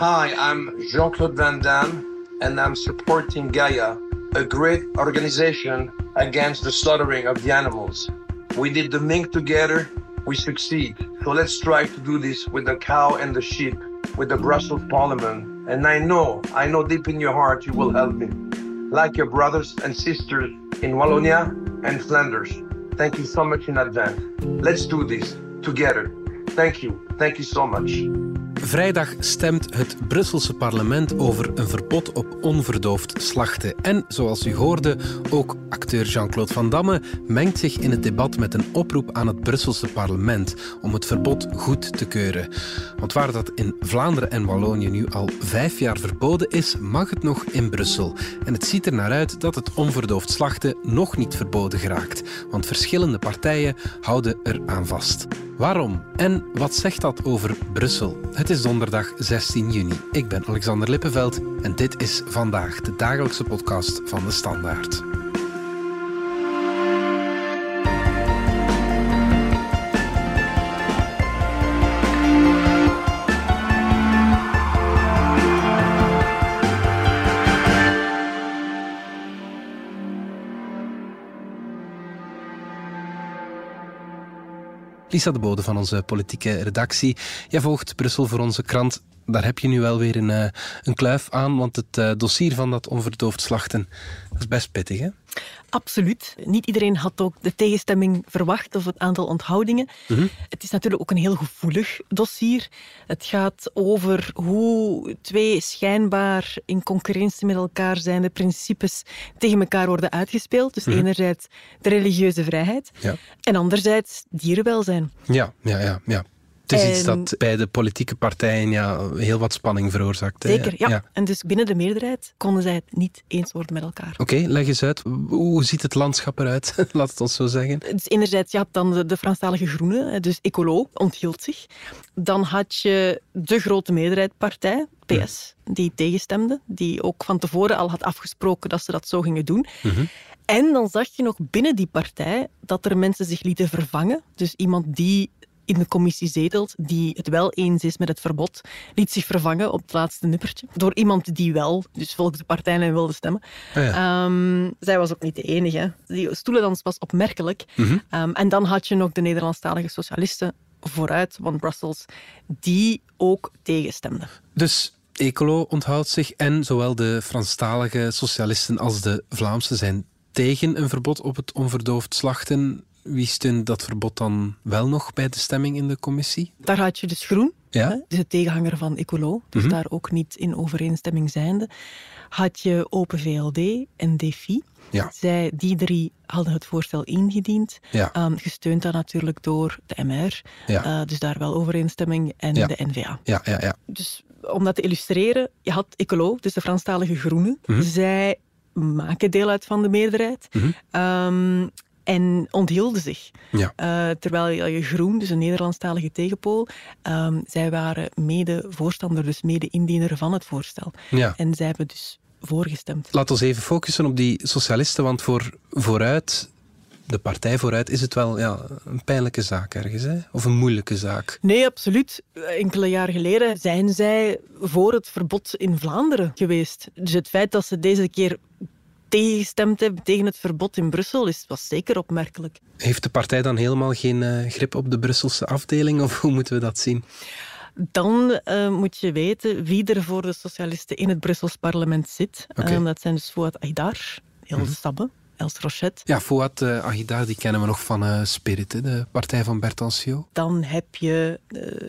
Hi, I'm Jean Claude Van Damme, and I'm supporting Gaia, a great organization against the slaughtering of the animals. We did the mink together, we succeed. So let's try to do this with the cow and the sheep, with the Brussels Parliament. And I know, I know deep in your heart you will help me. Like your brothers and sisters in Wallonia and Flanders. Thank you so much in advance. Let's do this together. Thank you. Thank you so much. Vrijdag stemt het Brusselse parlement over een verbod op onverdoofd slachten. En zoals u hoorde, ook acteur Jean-Claude Van Damme mengt zich in het debat met een oproep aan het Brusselse parlement om het verbod goed te keuren. Want waar dat in Vlaanderen en Wallonië nu al vijf jaar verboden is, mag het nog in Brussel. En het ziet er naar uit dat het onverdoofd slachten nog niet verboden geraakt. Want verschillende partijen houden er aan vast. Waarom? En wat zegt dat over Brussel? Het is donderdag 16 juni. Ik ben Alexander Lippenveld en dit is vandaag de dagelijkse podcast van de Standaard. Lisa de Bode van onze politieke redactie. Jij volgt Brussel voor onze krant. Daar heb je nu wel weer een, eh, een kluif aan, want het uh, dossier van dat onverdoofd slachten dat is best pittig, hè? Absoluut. Niet iedereen had ook de tegenstemming verwacht of het aantal onthoudingen. Mhm. Het is natuurlijk ook een heel gevoelig dossier. Het gaat over hoe twee schijnbaar in concurrentie met elkaar zijnde principes tegen elkaar worden uitgespeeld. Dus mhm. enerzijds de religieuze vrijheid ja. en anderzijds dierenwelzijn. Ja, ja, ja. ja. Het is iets dat bij de politieke partijen ja, heel wat spanning veroorzaakt. Zeker, ja. En dus binnen de meerderheid konden zij het niet eens worden met elkaar. Oké, leg eens uit. Hoe ziet het landschap eruit? Laat het ons zo zeggen. Dus enerzijds, je had dan de, de Franstalige Groenen, dus Ecolo, onthield zich. Dan had je de grote meerderheidspartij, PS, die tegenstemde. Die ook van tevoren al had afgesproken dat ze dat zo gingen doen. Mhm. En dan zag je nog binnen die partij dat er mensen zich lieten vervangen. Dus iemand die in de commissie zetelt, die het wel eens is met het verbod, liet zich vervangen op het laatste nippertje door iemand die wel, dus volgens de partijen wilde stemmen. Oh ja. Ehm, zij was ook niet de enige. Die stoelendans was opmerkelijk. Mhm. Ehm, en dan had je nog de Nederlandstalige socialisten vooruit, van Brussels, die ook tegenstemden. Dus Ecolo onthoudt zich en zowel de Franstalige socialisten als de Vlaamse zijn tegen een verbod op het onverdoofd slachten. Wie steunt dat verbod dan wel nog bij de stemming in de commissie? Daar had je dus Groen, ja? Dus de tegenhanger van Ecolo, dus mhm. daar ook niet in overeenstemming zijnde. Had je Open VLD en DEFI. Ja. Zij, die drie hadden het voorstel ingediend, ja. Ehm, gesteund dan natuurlijk door de MR, ja. uh, dus daar wel overeenstemming, en de NVA. Ja, ja, ja. Dus om dat te illustreren, je had Ecolo, dus de Franstalige Groenen. Mhm. Zij maken deel uit van de meerderheid. Mm en onthielden zich. Ja. Uh, terwijl je Groen, dus een Nederlandstalige tegenpool, um, zij waren mede-voorstander, dus mede-indiener van het voorstel. Ja. En zij hebben dus voorgestemd. Laten we even focussen op die socialisten, want voor vooruit de partij vooruit is het wel ja, een pijnlijke zaak ergens, hè? of een moeilijke zaak? Nee, absoluut. Enkele jaren geleden zijn zij voor het verbod in Vlaanderen geweest. Dus het feit dat ze deze keer tegengestemd hebben tegen het verbod in Brussel, is, was zeker opmerkelijk. Heeft de partij dan helemaal geen uh, grip op de Brusselse afdeling, of hoe moeten we dat zien? Dan uh, moet je weten wie er voor de socialisten in het Brussels parlement zit. Okay. Um, dat zijn dus Fouad Aydar, Hilde mm Sabbe, Els Rochette. Ja, Fouad uh, Aydar, die kennen we nog van Spirit, hè, de partij van Bertansio. Dan heb je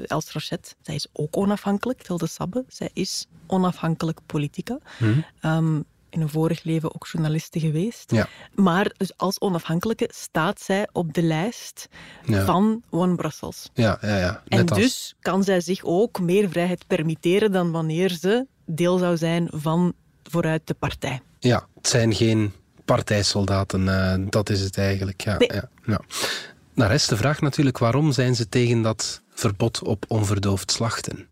Els Rochette. Zij is ook onafhankelijk, Hilde Sabbe. Zij is onafhankelijk politica. Mm um, in een vorig leven ook journaliste geweest. Ja. Maar dus als onafhankelijke staat zij op de lijst van One Brussels. Ja, ja, ja. en dus kan zij zich ook meer vrijheid permitteren dan wanneer ze deel zou zijn van vooruit de partij. Ja, het zijn geen partijsoldaten, uh, dat is het eigenlijk. Ja, nee. ja, ja. Nou, rest de vraag natuurlijk, waarom zijn ze tegen dat verbod op onverdoofd slachten?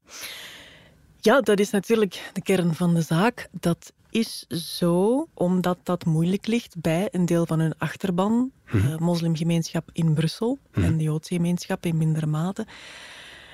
Ja, dat is natuurlijk de kern van de zaak. Dat is zo omdat dat moeilijk ligt bij een deel van hun achterban, de mhm. moslimgemeenschap in Brussel mhm. en de Joodse gemeenschap in mindere mate.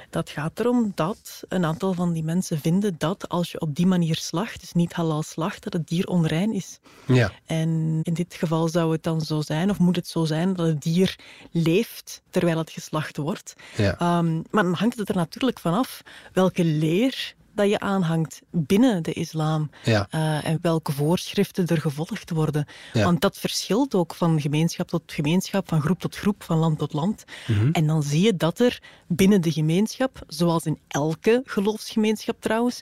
Dat gaat erom dat een aantal van die mensen vinden dat als je op die manier slacht, dus niet halal slacht, dat het dier onrein is. Ja. En in dit geval zou het dan zo zijn, of moet het zo zijn, dat het dier leeft terwijl het geslacht wordt. Ja. Ehm, maar dan hangt het er natuurlijk vanaf welke leer dat je aanhangt binnen de islam Ja. eh, en welke voorschriften er gevolgd worden. Ja. Want dat verschilt ook van gemeenschap tot gemeenschap, van groep tot groep, van land tot land. Mhm. En dan zie je dat er binnen de gemeenschap, zoals in elke geloofsgemeenschap trouwens,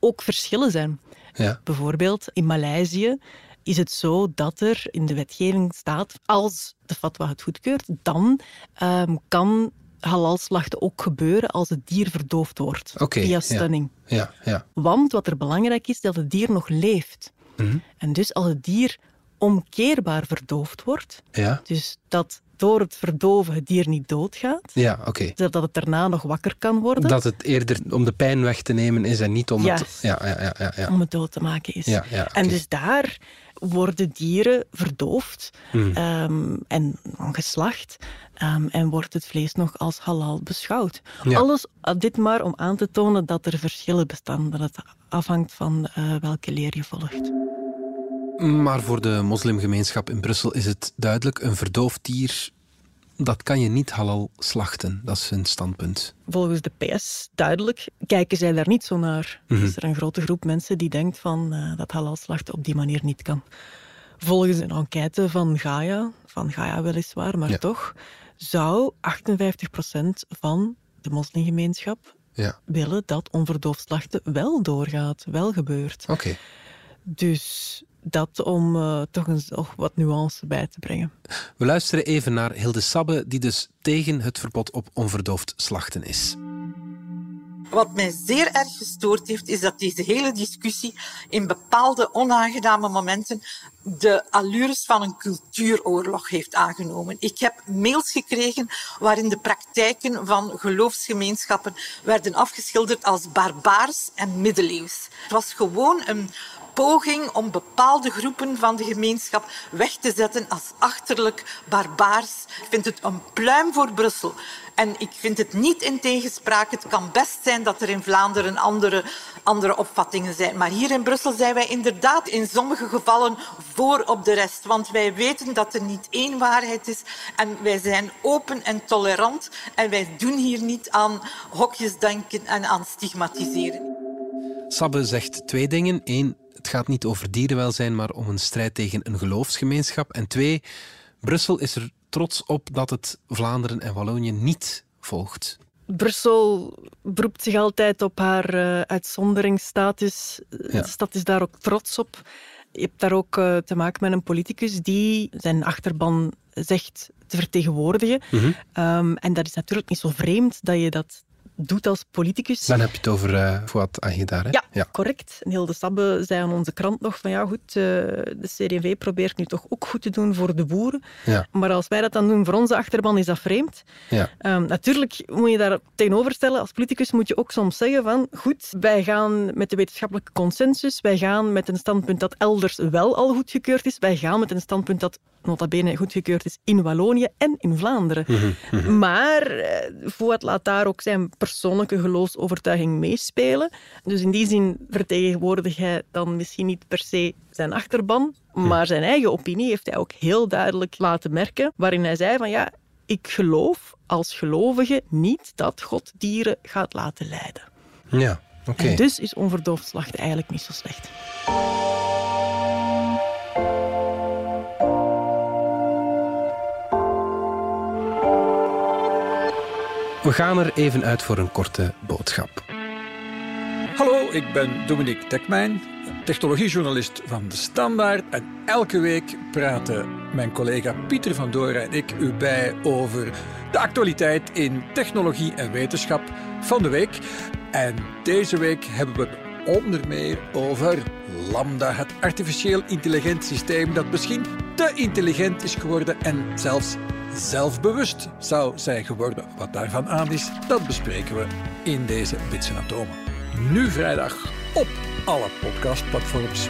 ook verschillen zijn. Ja. Bijvoorbeeld in Maleisië is het zo dat er in de wetgeving staat, als de fatwa het goedkeurt, dan ehm, kan halalslachten ook gebeuren als het dier verdoofd wordt via stunning. Ja. Ja. Want wat er belangrijk is, dat het dier nog leeft. Mhm. En dus als het dier omkeerbaar verdoofd wordt, Ja. dus dat door het verdoven het dier niet doodgaat, Ja, oké. dat het daarna nog wakker kan worden, Dat het eerder om de pijn weg te nemen is en niet om het... Ja, ja, ja, ja. ja. om het dood te maken is. Ja, ja, En dus daar worden dieren verdoofd Mhm. ehm, en geslacht ehm, en wordt het vlees nog als halal beschouwd. Ja. Alles uh, dit maar om aan te tonen dat er verschillen bestaan, dat het afhangt van eh, welke leer je volgt. Maar voor de moslimgemeenschap in Brussel is het duidelijk, een verdoofd dier, dat kan je niet halal slachten. Dat is hun standpunt. Volgens de PS, duidelijk, kijken zij daar niet zo naar. Mhm. Is er een grote groep mensen die denkt van, eh, dat halalslachten op die manier niet kan. Volgens een enquête van Gaia, van Gaia weliswaar, maar Ja. toch, zou 58% van de moslimgemeenschap Ja, willen dat onverdoofd slachten wel doorgaat, wel gebeurt. oké. Dus dat om eh, toch eens nog wat nuance bij te brengen. We luisteren even naar Hilde Sabbe, die dus tegen het verbod op onverdoofd slachten is. Wat mij zeer erg gestoord heeft, is dat deze hele discussie in bepaalde onaangename momenten de allures van een cultuuroorlog heeft aangenomen. Ik heb mails gekregen waarin de praktijken van geloofsgemeenschappen werden afgeschilderd als barbaars en middeleeuws. Het was gewoon een poging om bepaalde groepen van de gemeenschap weg te zetten als achterlijk barbaars. Ik vind het een pluim voor Brussel. En ik vind het niet in tegenspraak. Het kan best zijn dat er in Vlaanderen andere, andere opvattingen zijn. Maar hier in Brussel zijn wij inderdaad in sommige gevallen voor op de rest. Want wij weten dat er niet één waarheid is. En wij zijn open en tolerant. En wij doen hier niet aan hokjesdenken en aan stigmatiseren. Sabbe zegt twee dingen. Eén, het gaat niet over dierenwelzijn, maar om een strijd tegen een geloofsgemeenschap. En twee, Brussel is er trots op dat het Vlaanderen en Wallonië niet volgt. Brussel beroept zich altijd op haar eh, uitzonderingsstatus. Ja. De stad is daar ook trots op. Je hebt daar ook eh, te maken met een politicus die zijn achterban zegt te vertegenwoordigen. Ehm, en dat is natuurlijk niet zo vreemd dat je dat doet als politicus. Dan heb je het over uh, Fouad? Ja, correct. En Hilde Sabbe zei aan onze krant nog van ja goed, eh, de CD&V probeert nu toch ook goed te doen voor de boeren. Ja. Maar als wij dat dan doen voor onze achterban, is dat vreemd. Ja. Um, natuurlijk moet je daar tegenover stellen, als politicus moet je ook soms zeggen van goed, wij gaan met de wetenschappelijke consensus, wij gaan met een standpunt dat elders wel al goedgekeurd is, wij gaan met een standpunt dat nota bene goedgekeurd is in Wallonië en in Vlaanderen. Mm -hmm. Maar uh, Fouad laat daar ook zijn persoonlijke geloofsovertuiging meespelen. Dus in die zin vertegenwoordigt hij dan misschien niet per se zijn achterban, maar zijn eigen opinie heeft hij ook heel duidelijk laten merken, waarin hij zei van ja, ik geloof als gelovige niet dat God dieren gaat laten lijden. Ja, oké. Okay. Dus is onverdoofd slachten eigenlijk niet zo slecht. We gaan er even uit voor een korte boodschap. Hallo, ik ben Dominique Dekmijn, technologiejournalist van De Standaard. En elke week praten mijn collega Pieter van Doren en ik u bij over de actualiteit in technologie en wetenschap van de week. En deze week hebben we het onder meer over Lambda, het artificieel intelligent systeem dat misschien te intelligent is geworden en zelfs zelfbewust zou zijn geworden. Wat daarvan aan is, dat bespreken we in deze Bits en Atomen. Nu vrijdag op alle podcastplatforms.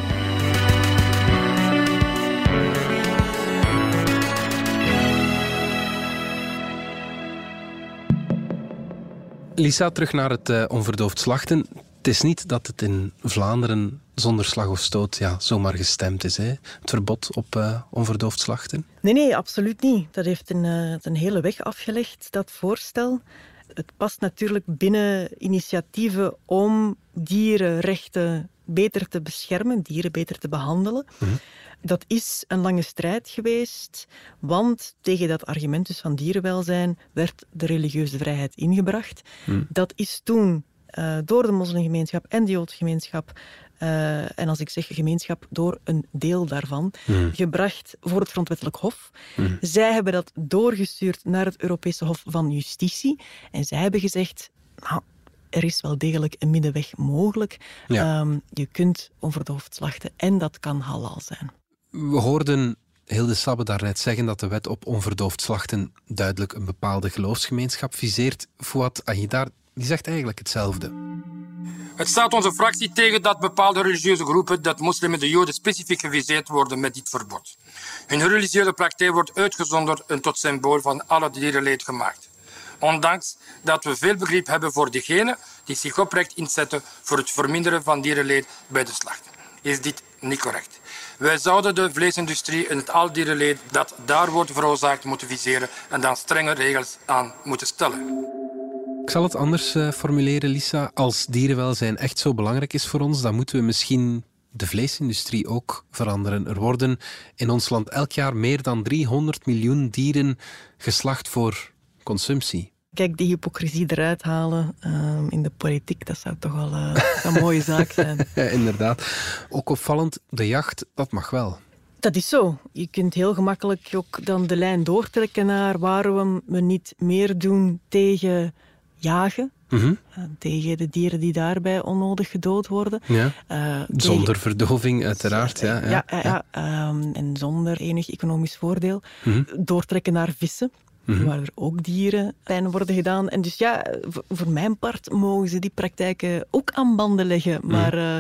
Lisa, terug naar het uh, onverdoofd slachten. Het is niet dat het in Vlaanderen zonder slag of stoot ja, zomaar gestemd is, hè? het verbod op uh, onverdoofd slachten. Nee, nee, absoluut niet. Dat heeft een, uh, een hele weg afgelegd, dat voorstel. Het past natuurlijk binnen initiatieven om dierenrechten beter te beschermen, dieren beter te behandelen. Mhm. Dat is een lange strijd geweest, want tegen dat argument dus van dierenwelzijn werd de religieuze vrijheid ingebracht. Mhm. Dat is toen uh, door de moslimgemeenschap en de joodse gemeenschap uh, en als ik zeg gemeenschap, door een deel daarvan, mhm. gebracht voor het grondwettelijk hof. Zij hebben dat doorgestuurd naar het Europese Hof van Justitie en zij hebben gezegd, nou, er is wel degelijk een middenweg mogelijk. Um, je kunt onverdoofd slachten en dat kan halal zijn. We hoorden Hilde Sabbe daarnet zeggen dat de wet op onverdoofd slachten duidelijk een bepaalde geloofsgemeenschap viseert. Fouad Ahidar die zegt eigenlijk hetzelfde. Het staat onze fractie tegen dat bepaalde religieuze groepen, dat moslims en de joden specifiek geviseerd worden met dit verbod. Hun religieuze praktijk wordt uitgezonderd en tot symbool van alle dierenleed gemaakt. Ondanks dat we veel begrip hebben voor diegenen die zich oprecht inzetten voor het verminderen van dierenleed bij de slacht. Is dit niet correct? Wij zouden de vleesindustrie en het al dierenleed dat daar wordt veroorzaakt moeten viseren en dan strenge regels aan moeten stellen. Ik zal het anders uh, formuleren, Lisa. Als dierenwelzijn echt zo belangrijk is voor ons, dan moeten we misschien de vleesindustrie ook veranderen. Er worden in ons land elk jaar meer dan 300 miljoen dieren geslacht voor consumptie. Kijk, die hypocrisie eruit halen uh, in de politiek, dat zou toch wel uh, een mooie zaak zijn. ja, inderdaad. Ook opvallend, de jacht, dat mag wel. Dat is zo. Je kunt heel gemakkelijk ook dan de lijn doortrekken naar waarom we niet meer doen tegen jagen. Mm tegen de dieren die daarbij onnodig gedood worden. Ja. Uh, zonder verdoving, uiteraard. Ja, ja, ja, ja um, en zonder enig economisch voordeel. Mm -hmm. Doortrekken naar vissen. Mm Waar er ook dieren pijn worden gedaan. En dus ja, voor mijn part mogen ze die praktijken ook aan banden leggen. Mhm. Maar uh,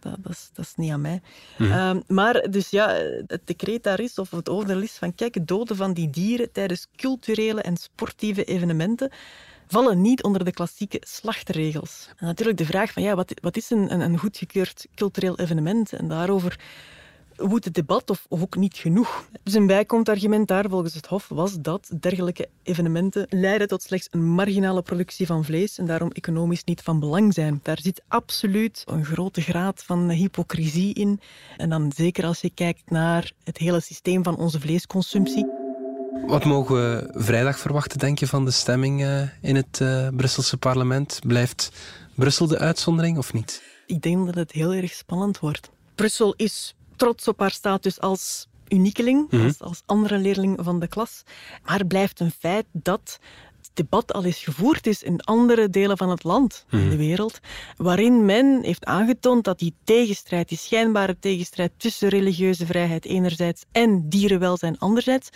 dat, dat, is, dat, is, niet aan mij. Mm -hmm. maar dus ja, het decreet daar is, of het oordeel is van kijk, doden van die dieren tijdens culturele en sportieve evenementen vallen niet onder de klassieke slachtregels. En natuurlijk de vraag van ja, wat, wat is een, een goedgekeurd cultureel evenement? En daarover woedt het debat of, of, ook niet genoeg. Dus een bijkomend argument daar volgens het Hof was dat dergelijke evenementen leiden tot slechts een marginale productie van vlees en daarom economisch niet van belang zijn. Daar zit absoluut een grote graad van hypocrisie in. En dan zeker als je kijkt naar het hele systeem van onze vleesconsumptie. Wat mogen we vrijdag verwachten, denk je, van de stemming uh, in het uh, Brusselse parlement? Blijft Brussel de uitzondering of niet? Ik denk dat het heel erg spannend wordt. Brussel is trots op haar status als uniekeling, mm -hmm. als, als andere leerling van de klas. Maar het blijft een feit dat het debat al eens gevoerd is in andere delen van het land, in mhm. de wereld, waarin men heeft aangetoond dat die tegenstrijd, die schijnbare tegenstrijd tussen religieuze vrijheid enerzijds en dierenwelzijn anderzijds,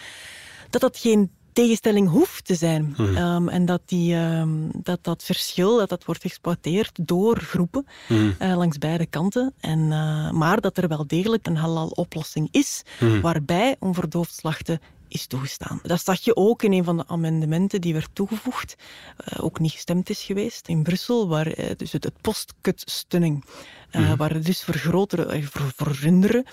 dat dat geen tegenstelling hoeft te zijn. Mhm. Ehm, en dat, die, ehm, dat dat verschil dat dat wordt geëxploiteerd door groepen mm. uh, langs beide kanten. En, uh, maar dat er wel degelijk een halal oplossing is, mm. waarbij onverdoofd slachten is toegestaan. Dat zag je ook in een van de amendementen die werd toegevoegd, uh, ook niet gestemd is geweest, in Brussel, waar dus het, het postkutstunning uh, mm. waar dus voor grotere, voor, voor runderen,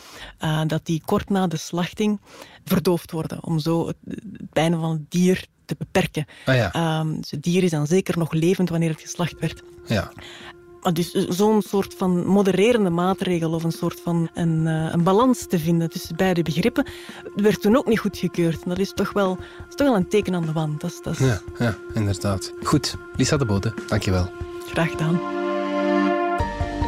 uh, dat die kort na de slachting verdoofd worden, om zo het, het pijn van het dier te beperken. Ah, ja. um, dus het dier is dan zeker nog levend wanneer het geslacht werd. Ja. Dus zo'n soort van modererende maatregel of een soort van een, een balans te vinden tussen beide begrippen, werd toen ook niet goedgekeurd. En dat is toch wel, is toch wel een teken aan de wand. Dat is, dat is... Ja, ja, inderdaad. Goed, Lisa de Bode, dankjewel. Graag gedaan.